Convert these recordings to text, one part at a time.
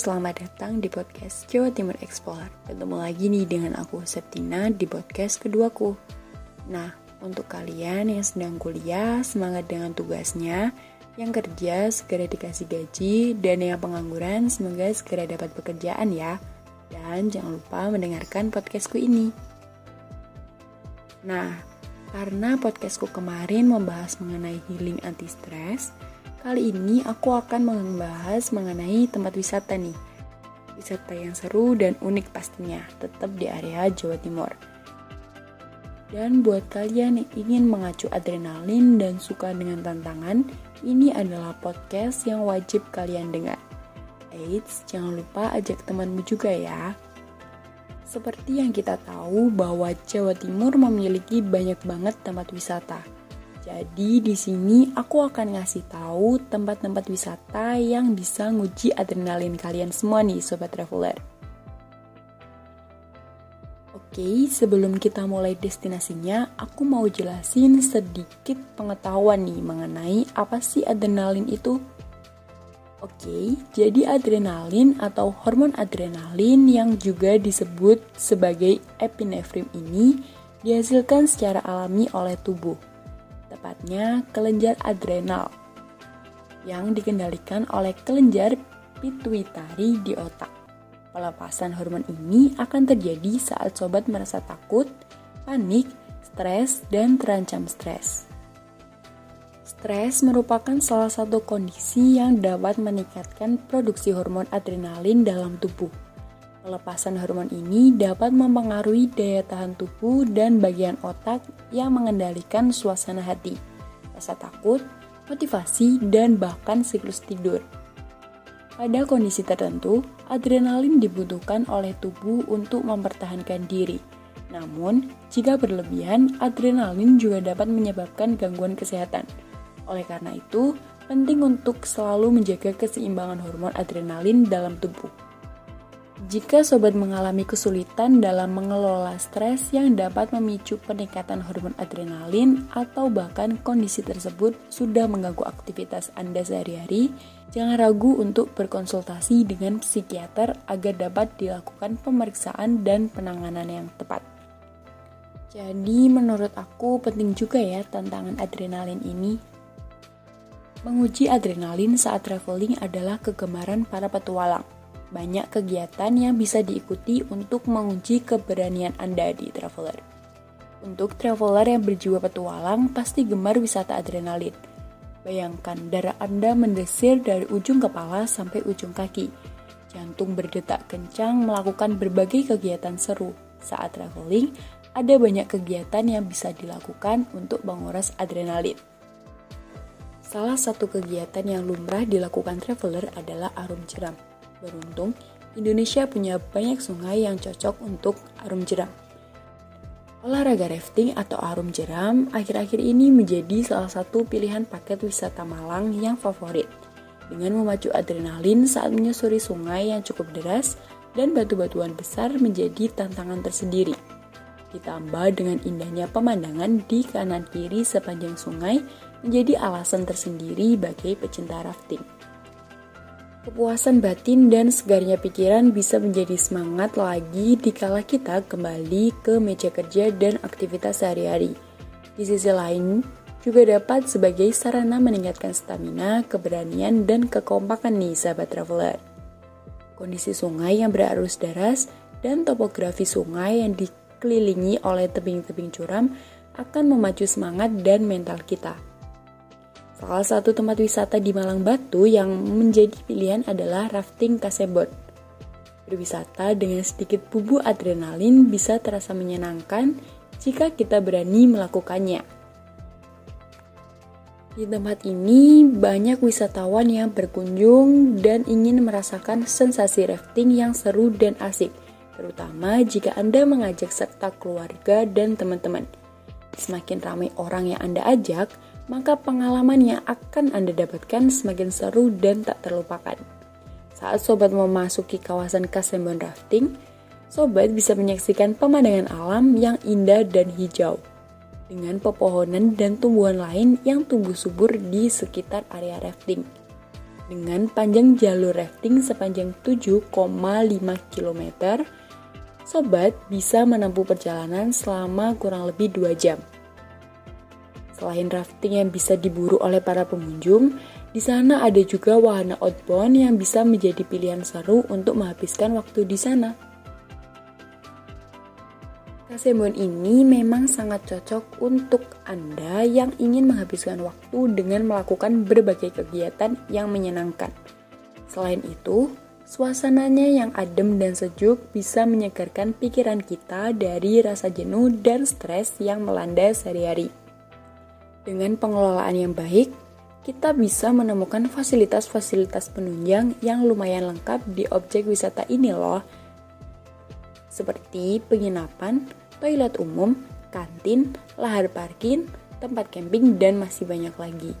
selamat datang di podcast Jawa Timur Explorer. Ketemu lagi nih dengan aku Septina di podcast keduaku. Nah, untuk kalian yang sedang kuliah, semangat dengan tugasnya. Yang kerja segera dikasih gaji dan yang pengangguran semoga segera dapat pekerjaan ya. Dan jangan lupa mendengarkan podcastku ini. Nah, karena podcastku kemarin membahas mengenai healing anti stress, Kali ini aku akan membahas mengenai tempat wisata nih. Wisata yang seru dan unik pastinya, tetap di area Jawa Timur. Dan buat kalian yang ingin mengacu adrenalin dan suka dengan tantangan, ini adalah podcast yang wajib kalian dengar. Eits, jangan lupa ajak temanmu juga ya. Seperti yang kita tahu bahwa Jawa Timur memiliki banyak banget tempat wisata jadi di sini aku akan ngasih tahu tempat-tempat wisata yang bisa nguji adrenalin kalian semua nih sobat traveler. Oke, sebelum kita mulai destinasinya, aku mau jelasin sedikit pengetahuan nih mengenai apa sih adrenalin itu. Oke, jadi adrenalin atau hormon adrenalin yang juga disebut sebagai epinefrin ini dihasilkan secara alami oleh tubuh tepatnya kelenjar adrenal, yang dikendalikan oleh kelenjar pituitari di otak. Pelepasan hormon ini akan terjadi saat sobat merasa takut, panik, stres, dan terancam stres. Stres merupakan salah satu kondisi yang dapat meningkatkan produksi hormon adrenalin dalam tubuh Pelepasan hormon ini dapat mempengaruhi daya tahan tubuh dan bagian otak yang mengendalikan suasana hati, rasa takut, motivasi, dan bahkan siklus tidur. Pada kondisi tertentu, adrenalin dibutuhkan oleh tubuh untuk mempertahankan diri. Namun, jika berlebihan, adrenalin juga dapat menyebabkan gangguan kesehatan. Oleh karena itu, penting untuk selalu menjaga keseimbangan hormon adrenalin dalam tubuh. Jika sobat mengalami kesulitan dalam mengelola stres yang dapat memicu peningkatan hormon adrenalin atau bahkan kondisi tersebut sudah mengganggu aktivitas Anda sehari-hari, jangan ragu untuk berkonsultasi dengan psikiater agar dapat dilakukan pemeriksaan dan penanganan yang tepat. Jadi menurut aku penting juga ya tantangan adrenalin ini. Menguji adrenalin saat traveling adalah kegemaran para petualang banyak kegiatan yang bisa diikuti untuk menguji keberanian Anda di Traveler. Untuk traveler yang berjiwa petualang, pasti gemar wisata adrenalin. Bayangkan darah Anda mendesir dari ujung kepala sampai ujung kaki. Jantung berdetak kencang melakukan berbagai kegiatan seru. Saat traveling, ada banyak kegiatan yang bisa dilakukan untuk menguras adrenalin. Salah satu kegiatan yang lumrah dilakukan traveler adalah arum jeram. Beruntung, Indonesia punya banyak sungai yang cocok untuk arum jeram. Olahraga rafting atau arum jeram akhir-akhir ini menjadi salah satu pilihan paket wisata Malang yang favorit. Dengan memacu adrenalin saat menyusuri sungai yang cukup deras dan batu-batuan besar menjadi tantangan tersendiri. Ditambah dengan indahnya pemandangan di kanan kiri sepanjang sungai menjadi alasan tersendiri bagi pecinta rafting. Kepuasan batin dan segarnya pikiran bisa menjadi semangat lagi dikala kita kembali ke meja kerja dan aktivitas sehari-hari. Di sisi lain, juga dapat sebagai sarana meningkatkan stamina, keberanian, dan kekompakan nih sahabat traveler. Kondisi sungai yang berarus deras dan topografi sungai yang dikelilingi oleh tebing-tebing curam akan memacu semangat dan mental kita. Salah satu tempat wisata di Malang Batu yang menjadi pilihan adalah rafting Kasebot. Berwisata dengan sedikit bumbu adrenalin bisa terasa menyenangkan jika kita berani melakukannya. Di tempat ini banyak wisatawan yang berkunjung dan ingin merasakan sensasi rafting yang seru dan asik, terutama jika Anda mengajak serta keluarga dan teman-teman. Semakin ramai orang yang Anda ajak, maka pengalaman yang akan Anda dapatkan semakin seru dan tak terlupakan. Saat sobat memasuki kawasan Kasembon Rafting, sobat bisa menyaksikan pemandangan alam yang indah dan hijau, dengan pepohonan dan tumbuhan lain yang tumbuh subur di sekitar area rafting. Dengan panjang jalur rafting sepanjang 7,5 km, sobat bisa menempuh perjalanan selama kurang lebih 2 jam. Selain rafting yang bisa diburu oleh para pengunjung, di sana ada juga wahana outbound yang bisa menjadi pilihan seru untuk menghabiskan waktu di sana. Kasembon ini memang sangat cocok untuk Anda yang ingin menghabiskan waktu dengan melakukan berbagai kegiatan yang menyenangkan. Selain itu, suasananya yang adem dan sejuk bisa menyegarkan pikiran kita dari rasa jenuh dan stres yang melanda sehari-hari. Dengan pengelolaan yang baik, kita bisa menemukan fasilitas-fasilitas penunjang yang lumayan lengkap di objek wisata ini loh. Seperti penginapan, toilet umum, kantin, lahar parkir, tempat camping, dan masih banyak lagi.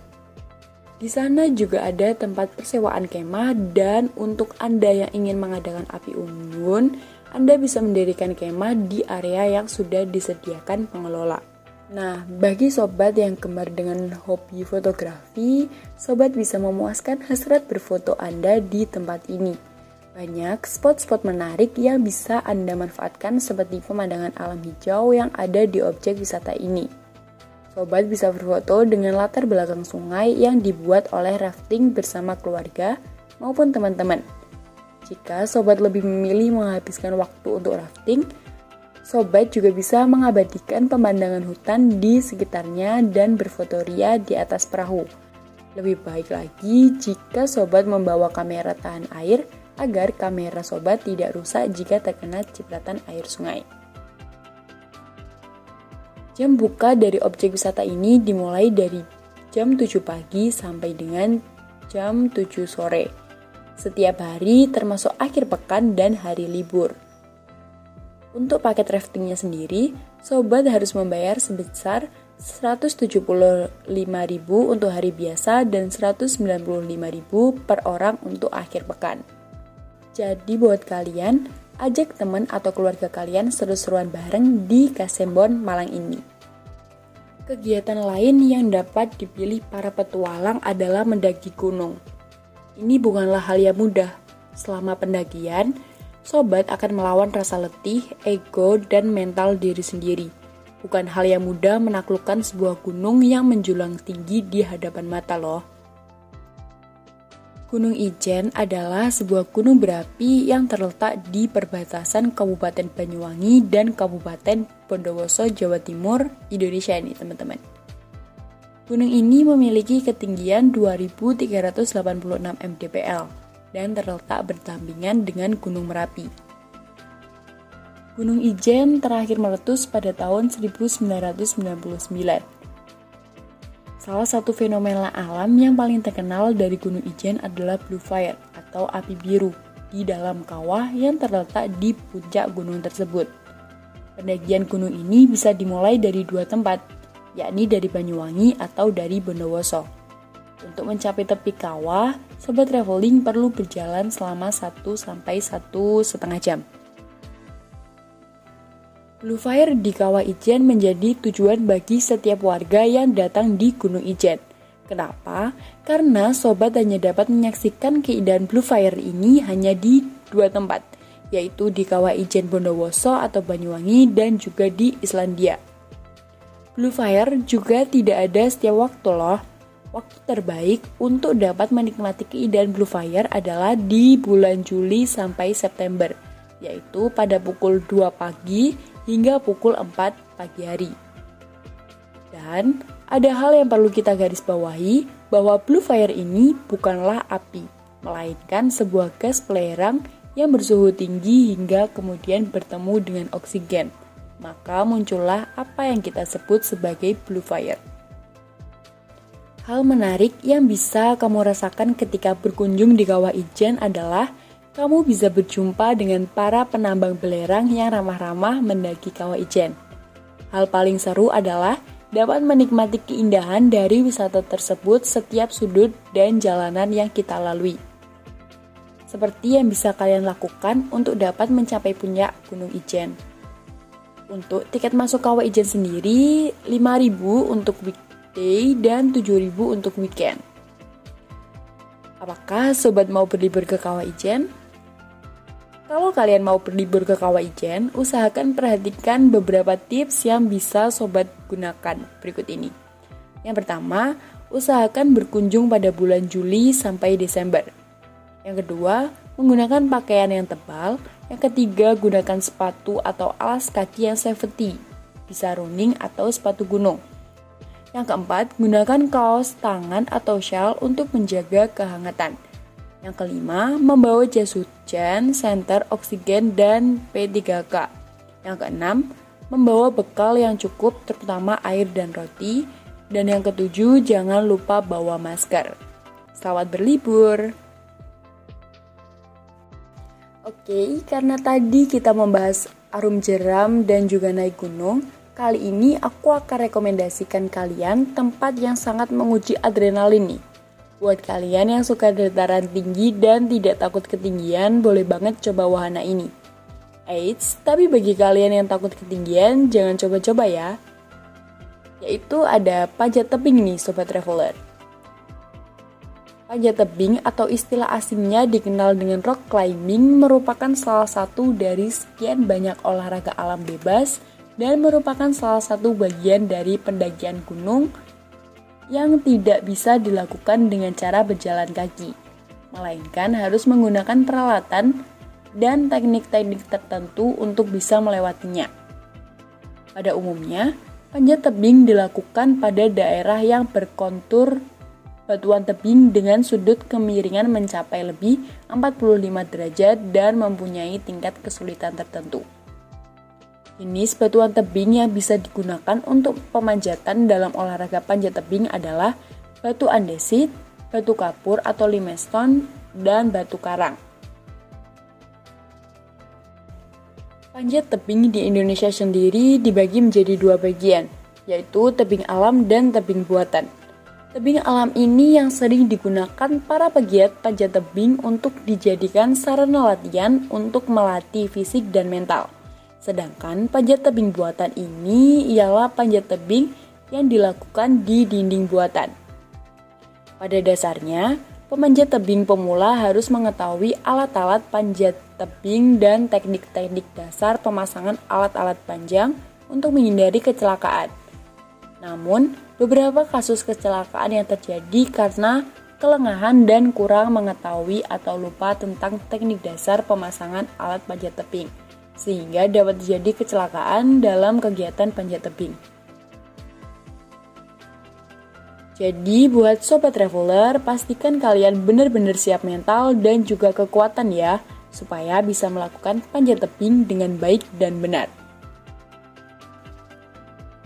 Di sana juga ada tempat persewaan kemah dan untuk Anda yang ingin mengadakan api unggun, Anda bisa mendirikan kemah di area yang sudah disediakan pengelola. Nah, bagi sobat yang gemar dengan hobi fotografi, sobat bisa memuaskan hasrat berfoto Anda di tempat ini. Banyak spot-spot menarik yang bisa Anda manfaatkan seperti pemandangan alam hijau yang ada di objek wisata ini. Sobat bisa berfoto dengan latar belakang sungai yang dibuat oleh rafting bersama keluarga maupun teman-teman. Jika sobat lebih memilih menghabiskan waktu untuk rafting, sobat juga bisa mengabadikan pemandangan hutan di sekitarnya dan berfotoria di atas perahu. Lebih baik lagi jika sobat membawa kamera tahan air agar kamera sobat tidak rusak jika terkena cipratan air sungai. Jam buka dari objek wisata ini dimulai dari jam 7 pagi sampai dengan jam 7 sore. Setiap hari termasuk akhir pekan dan hari libur. Untuk paket raftingnya sendiri, sobat harus membayar sebesar 175.000 untuk hari biasa dan 195.000 per orang untuk akhir pekan. Jadi buat kalian, ajak teman atau keluarga kalian seru-seruan bareng di Kasembon Malang ini. Kegiatan lain yang dapat dipilih para petualang adalah mendaki gunung. Ini bukanlah hal yang mudah. Selama pendakian, sobat akan melawan rasa letih, ego, dan mental diri sendiri. Bukan hal yang mudah menaklukkan sebuah gunung yang menjulang tinggi di hadapan mata loh. Gunung Ijen adalah sebuah gunung berapi yang terletak di perbatasan Kabupaten Banyuwangi dan Kabupaten Bondowoso, Jawa Timur, Indonesia ini, teman-teman. Gunung ini memiliki ketinggian 2386 mdpl dan terletak berdampingan dengan Gunung Merapi. Gunung Ijen terakhir meletus pada tahun 1999 Salah satu fenomena alam yang paling terkenal dari Gunung Ijen adalah Blue Fire atau api biru di dalam kawah yang terletak di puncak gunung tersebut. Pendakian gunung ini bisa dimulai dari dua tempat, yakni dari Banyuwangi atau dari Bondowoso. Untuk mencapai tepi kawah, sobat traveling perlu berjalan selama 1 sampai 1,5 jam. Blue Fire di Kawah Ijen menjadi tujuan bagi setiap warga yang datang di Gunung Ijen. Kenapa? Karena sobat hanya dapat menyaksikan keindahan Blue Fire ini hanya di dua tempat, yaitu di Kawah Ijen Bondowoso atau Banyuwangi dan juga di Islandia. Blue Fire juga tidak ada setiap waktu loh. Waktu terbaik untuk dapat menikmati keindahan Blue Fire adalah di bulan Juli sampai September, yaitu pada pukul 2 pagi hingga pukul 4 pagi hari. Dan ada hal yang perlu kita garis bawahi bahwa blue fire ini bukanlah api, melainkan sebuah gas pelerang yang bersuhu tinggi hingga kemudian bertemu dengan oksigen. Maka muncullah apa yang kita sebut sebagai blue fire. Hal menarik yang bisa kamu rasakan ketika berkunjung di Kawah Ijen adalah kamu bisa berjumpa dengan para penambang belerang yang ramah-ramah mendaki kawah ijen. Hal paling seru adalah dapat menikmati keindahan dari wisata tersebut setiap sudut dan jalanan yang kita lalui. Seperti yang bisa kalian lakukan untuk dapat mencapai puncak Gunung Ijen. Untuk tiket masuk kawah ijen sendiri 5000 untuk weekday dan 7000 untuk weekend. Apakah sobat mau berlibur ke Kawah Ijen? Kalau kalian mau berlibur ke Kawah Ijen, usahakan perhatikan beberapa tips yang bisa sobat gunakan berikut ini. Yang pertama, usahakan berkunjung pada bulan Juli sampai Desember. Yang kedua, menggunakan pakaian yang tebal. Yang ketiga, gunakan sepatu atau alas kaki yang safety, bisa running atau sepatu gunung. Yang keempat, gunakan kaos tangan atau shawl untuk menjaga kehangatan. Yang kelima, membawa jas hujan, senter oksigen, dan P3K. Yang keenam, membawa bekal yang cukup terutama air dan roti. Dan yang ketujuh, jangan lupa bawa masker. Selamat berlibur! Oke, karena tadi kita membahas arum jeram dan juga naik gunung, Kali ini aku akan rekomendasikan kalian tempat yang sangat menguji adrenalin nih. Buat kalian yang suka dataran tinggi dan tidak takut ketinggian, boleh banget coba wahana ini. Eits, tapi bagi kalian yang takut ketinggian, jangan coba-coba ya. Yaitu ada panjat tebing nih Sobat Traveler. Panjat tebing atau istilah asingnya dikenal dengan rock climbing merupakan salah satu dari sekian banyak olahraga alam bebas dan merupakan salah satu bagian dari pendakian gunung yang tidak bisa dilakukan dengan cara berjalan kaki, melainkan harus menggunakan peralatan dan teknik-teknik tertentu untuk bisa melewatinya. Pada umumnya, panjat tebing dilakukan pada daerah yang berkontur batuan tebing dengan sudut kemiringan mencapai lebih 45 derajat dan mempunyai tingkat kesulitan tertentu. Jenis batuan tebing yang bisa digunakan untuk pemanjatan dalam olahraga panjat tebing adalah batu andesit, batu kapur atau limestone, dan batu karang. Panjat tebing di Indonesia sendiri dibagi menjadi dua bagian, yaitu tebing alam dan tebing buatan. Tebing alam ini yang sering digunakan para pegiat panjat tebing untuk dijadikan sarana latihan untuk melatih fisik dan mental. Sedangkan panjat tebing buatan ini ialah panjat tebing yang dilakukan di dinding buatan. Pada dasarnya, pemanjat tebing pemula harus mengetahui alat-alat panjat tebing dan teknik-teknik dasar pemasangan alat-alat panjang untuk menghindari kecelakaan. Namun, beberapa kasus kecelakaan yang terjadi karena kelengahan dan kurang mengetahui atau lupa tentang teknik dasar pemasangan alat panjat tebing sehingga dapat terjadi kecelakaan dalam kegiatan panjat tebing. Jadi buat sobat traveler, pastikan kalian benar-benar siap mental dan juga kekuatan ya, supaya bisa melakukan panjat tebing dengan baik dan benar.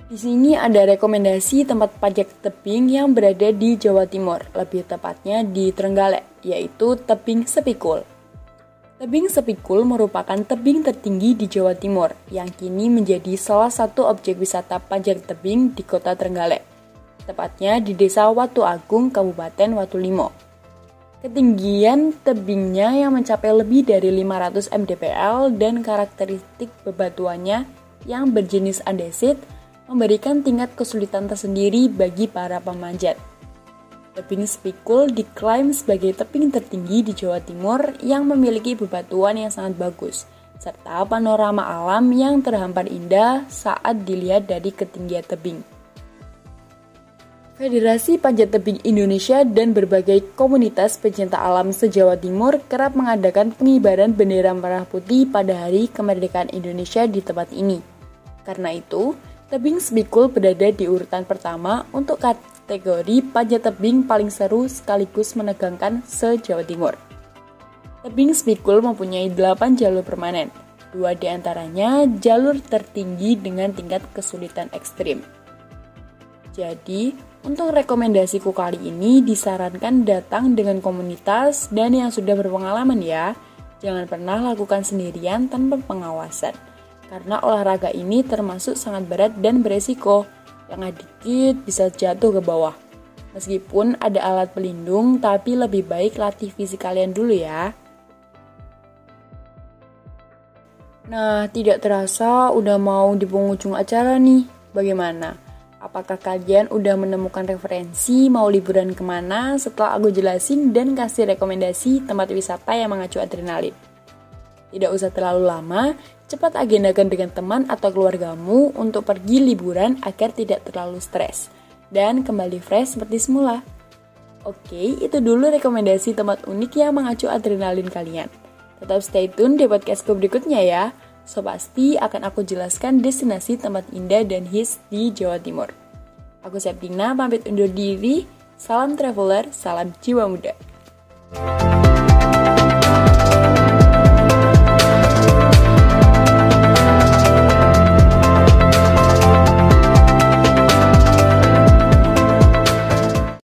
Di sini ada rekomendasi tempat panjat tebing yang berada di Jawa Timur, lebih tepatnya di Trenggalek, yaitu tebing Sepikul. Tebing Sepikul merupakan tebing tertinggi di Jawa Timur yang kini menjadi salah satu objek wisata panjat tebing di kota Trenggalek, tepatnya di desa Watu Agung, Kabupaten Watulimo. Ketinggian tebingnya yang mencapai lebih dari 500 mdpl dan karakteristik bebatuannya yang berjenis andesit memberikan tingkat kesulitan tersendiri bagi para pemanjat. Tebing Spikul diklaim sebagai tebing tertinggi di Jawa Timur yang memiliki bebatuan yang sangat bagus, serta panorama alam yang terhampar indah saat dilihat dari ketinggian tebing. Federasi Panjat Tebing Indonesia dan berbagai komunitas pecinta alam se-Jawa Timur kerap mengadakan pengibaran bendera merah putih pada hari kemerdekaan Indonesia di tempat ini. Karena itu, tebing Spikul berada di urutan pertama untuk kategori panjat tebing paling seru sekaligus menegangkan se-Jawa Timur. Tebing Spikul mempunyai 8 jalur permanen, dua di antaranya jalur tertinggi dengan tingkat kesulitan ekstrim. Jadi, untuk rekomendasiku kali ini disarankan datang dengan komunitas dan yang sudah berpengalaman ya. Jangan pernah lakukan sendirian tanpa pengawasan. Karena olahraga ini termasuk sangat berat dan beresiko lengah dikit bisa jatuh ke bawah. Meskipun ada alat pelindung, tapi lebih baik latih fisik kalian dulu ya. Nah, tidak terasa udah mau di penghujung acara nih. Bagaimana? Apakah kalian udah menemukan referensi mau liburan ke mana setelah aku jelasin dan kasih rekomendasi tempat wisata yang mengacu adrenalin? Tidak usah terlalu lama, cepat agendakan dengan teman atau keluargamu untuk pergi liburan agar tidak terlalu stres dan kembali fresh seperti semula. Oke, itu dulu rekomendasi tempat unik yang mengacu adrenalin kalian. Tetap stay tune di podcastku berikutnya ya. So pasti akan aku jelaskan destinasi tempat indah dan hits di Jawa Timur. Aku Septina pamit undur diri. Salam traveler, salam jiwa muda.